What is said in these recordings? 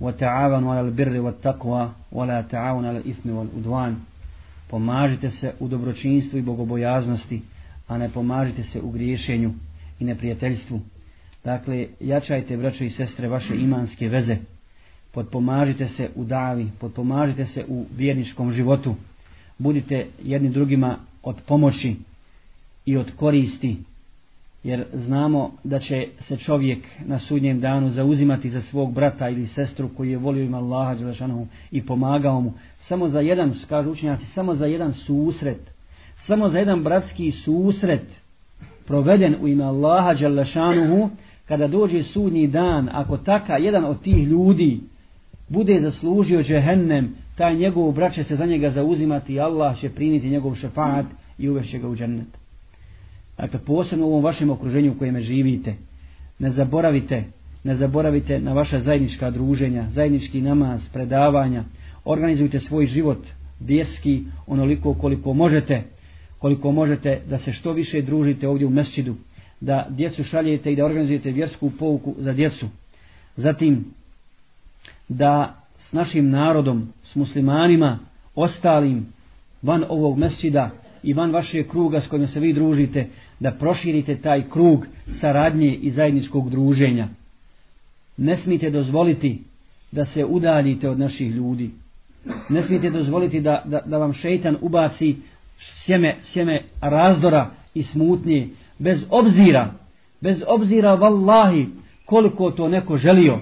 وتعاونوا على البر والتقوى ولا تعاونوا على الإثم والعدوان pomažite se u dobročinstvu i bogobojaznosti a ne pomažite se u griješenju i neprijateljstvu dakle jačajte braćo i sestre vaše imanske veze podpomažite se u davi podpomažite se u vjerničkom životu budite jedni drugima od pomoći i od koristi jer znamo da će se čovjek na sudnjem danu zauzimati za svog brata ili sestru koji je volio ima Allaha Đelešanohu i pomagao mu. Samo za jedan, kažu učenjaci, samo za jedan susret samo za jedan bratski susret proveden u ime Allaha Đelešanohu kada dođe sudnji dan ako taka jedan od tih ljudi bude zaslužio džehennem taj njegov brat će se za njega zauzimati i Allah će primiti njegov šefat i uvešće ga u džennet. Dakle, posebno u ovom vašem okruženju u kojem živite, ne zaboravite, ne zaboravite na vaša zajednička druženja, zajednički namaz, predavanja, organizujte svoj život vjerski onoliko koliko možete, koliko možete da se što više družite ovdje u mesčidu, da djecu šaljete i da organizujete vjersku pouku za djecu. Zatim, da s našim narodom, s muslimanima, ostalim van ovog mesčida i van vaše kruga s kojima se vi družite, da proširite taj krug saradnje i zajedničkog druženja. Ne smijete dozvoliti da se udaljite od naših ljudi. Ne smijete dozvoliti da, da, da vam šeitan ubaci sjeme, sjeme razdora i smutnje bez obzira, bez obzira vallahi koliko to neko želio,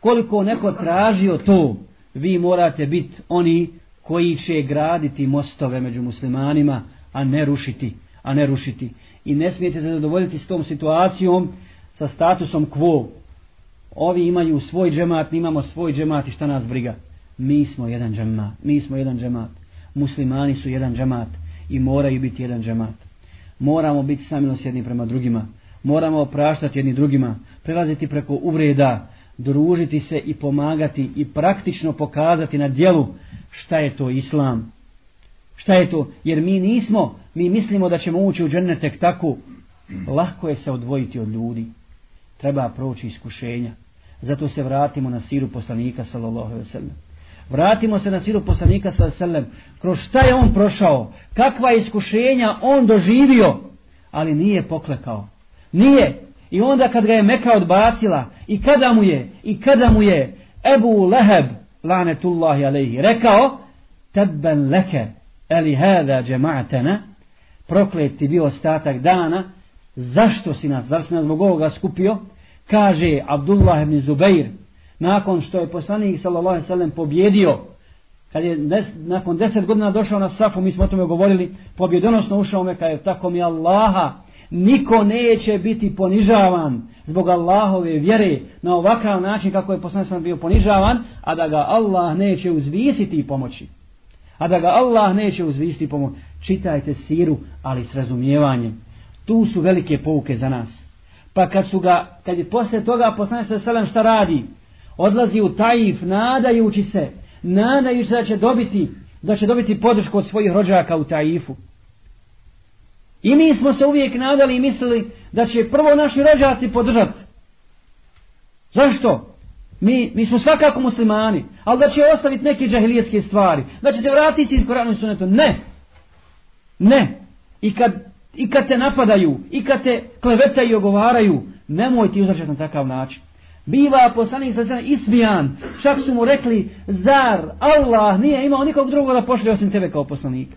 koliko neko tražio to, vi morate biti oni koji će graditi mostove među muslimanima, a ne rušiti, a ne rušiti i ne smijete se zadovoljiti s tom situacijom sa statusom quo. Ovi imaju svoj džemat, mi imamo svoj džemat i šta nas briga? Mi smo jedan džemat, mi smo jedan džemat. Muslimani su jedan džemat i moraju biti jedan džemat. Moramo biti samilosjedni prema drugima. Moramo opraštati jedni drugima, prelaziti preko uvreda, družiti se i pomagati i praktično pokazati na djelu šta je to islam. Šta je to? Jer mi nismo mi mislimo da ćemo ući u džene tek tako, lahko je se odvojiti od ljudi. Treba proći iskušenja. Zato se vratimo na siru poslanika sallallahu alejhi ve sellem. Vratimo se na siru poslanika sallallahu alejhi ve sellem. Kroz šta je on prošao? Kakva iskušenja on doživio? Ali nije poklekao. Nije. I onda kad ga je Meka odbacila i kada mu je i kada mu je Ebu Leheb lanetullahi alejhi rekao tebben leke eli hada jama'atana proklet ti bio ostatak dana, zašto si nas, zar si nas zbog ovoga skupio, kaže Abdullah ibn Zubair, nakon što je poslanik sallallahu alaihi sallam pobjedio, kad je des, nakon deset godina došao na safu, mi smo o tome govorili, pobjedonosno ušao me, kada je tako mi Allaha, niko neće biti ponižavan zbog Allahove vjere na ovakav način kako je poslanik sallam bio ponižavan, a da ga Allah neće uzvisiti i pomoći. A da ga Allah neće uzvisiti i čitajte siru, ali s razumijevanjem. Tu su velike pouke za nas. Pa kad su ga, kad je posle toga poslanje sa selem šta radi? Odlazi u Taif, nadajući se, nadajući se da će dobiti, da će dobiti podršku od svojih rođaka u Taifu. I mi smo se uvijek nadali i mislili da će prvo naši rođaci podržati. Zašto? Mi, mi smo svakako muslimani, ali da će ostaviti neke džahilijetske stvari, da će se vratiti iz Koranu i Sunetu. Ne, Ne. I kad, I kad te napadaju, i kad te klevetaju i ogovaraju, nemoj ti uzračati na takav način. Biva poslanik sa strane ismijan. Čak su mu rekli, zar Allah nije imao nikog drugog da pošli osim tebe kao poslanika.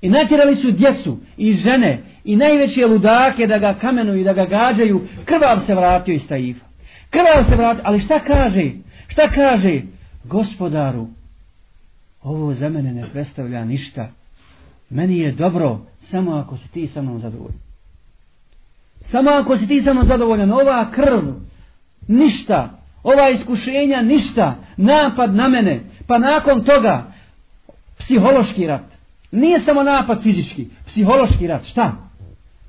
I natjerali su djecu i žene i najveće ludake da ga kamenuju i da ga gađaju. Krvav se vratio iz Taifa. Krvav se vrati, ali šta kaže? Šta kaže? Gospodaru, ovo za mene ne predstavlja ništa. Meni je dobro samo ako si ti sa mnom zadovoljan. Samo ako si ti sa mnom zadovoljan, ova krv, ništa, ova iskušenja, ništa, napad na mene, pa nakon toga, psihološki rat. Nije samo napad fizički, psihološki rat, šta?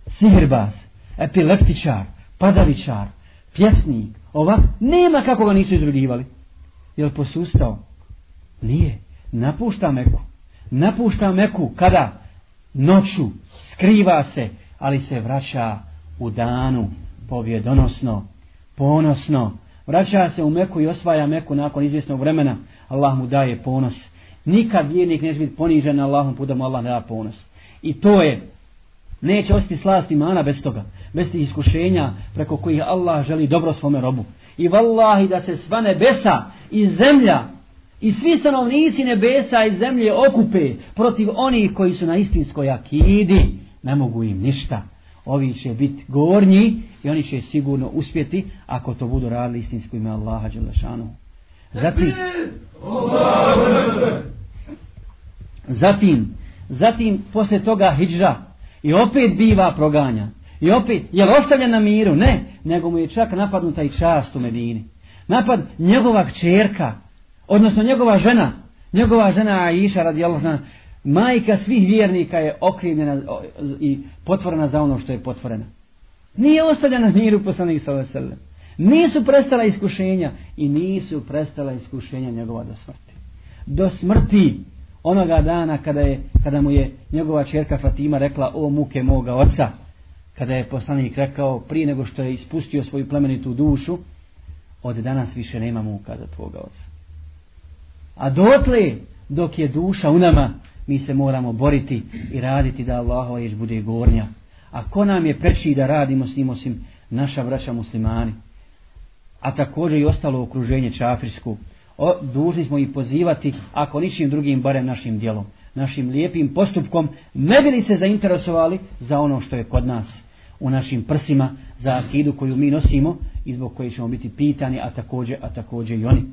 Sihirbaz, epileptičar, padavičar, pjesnik, ova, nema kako ga nisu izrugivali. Jel posustao? Nije napušta Meku. Napušta Meku kada? Noću, skriva se, ali se vraća u danu, pobjedonosno, ponosno, vraća se u Meku i osvaja Meku nakon izvjesnog vremena, Allah mu daje ponos. Nikad vjernik neće biti ponižen na Allahom putom, Allah ne da ponos. I to je, neće ostati slast imana bez toga, bez tih iskušenja preko kojih Allah želi dobro svome robu. I vallahi da se sva nebesa i zemlja i svi stanovnici nebesa i zemlje okupe protiv onih koji su na istinskoj akidi, ne mogu im ništa. Ovi će biti gornji i oni će sigurno uspjeti ako to budu radili istinsko ime Allaha Đelešanu. Zatim, zatim, zatim, posle toga hijđa i opet biva proganja. I opet, je li ostavljen na miru? Ne, nego mu je čak napadnuta i čast u Medini. Napad njegova čerka, odnosno njegova žena, njegova žena Aisha radijallahu anha, majka svih vjernika je okrivljena i potvorena za ono što je potvorena. Nije ostavljena na miru poslanih sallallahu Nisu prestala iskušenja i nisu prestala iskušenja njegova do smrti. Do smrti onoga dana kada, je, kada mu je njegova čerka Fatima rekla o muke moga oca, kada je poslanik rekao prije nego što je ispustio svoju plemenitu dušu, od danas više nema muka za tvoga oca. A dotle, dok je duša u nama, mi se moramo boriti i raditi da Allahova ješ bude gornja. A ko nam je preči da radimo s njim osim naša braća muslimani? A također i ostalo okruženje čafrisku. O, dužni smo ih pozivati, ako ničim drugim, barem našim dijelom, našim lijepim postupkom, ne bili se zainteresovali za ono što je kod nas u našim prsima, za akidu koju mi nosimo i zbog koje ćemo biti pitani, a također, a također i oni.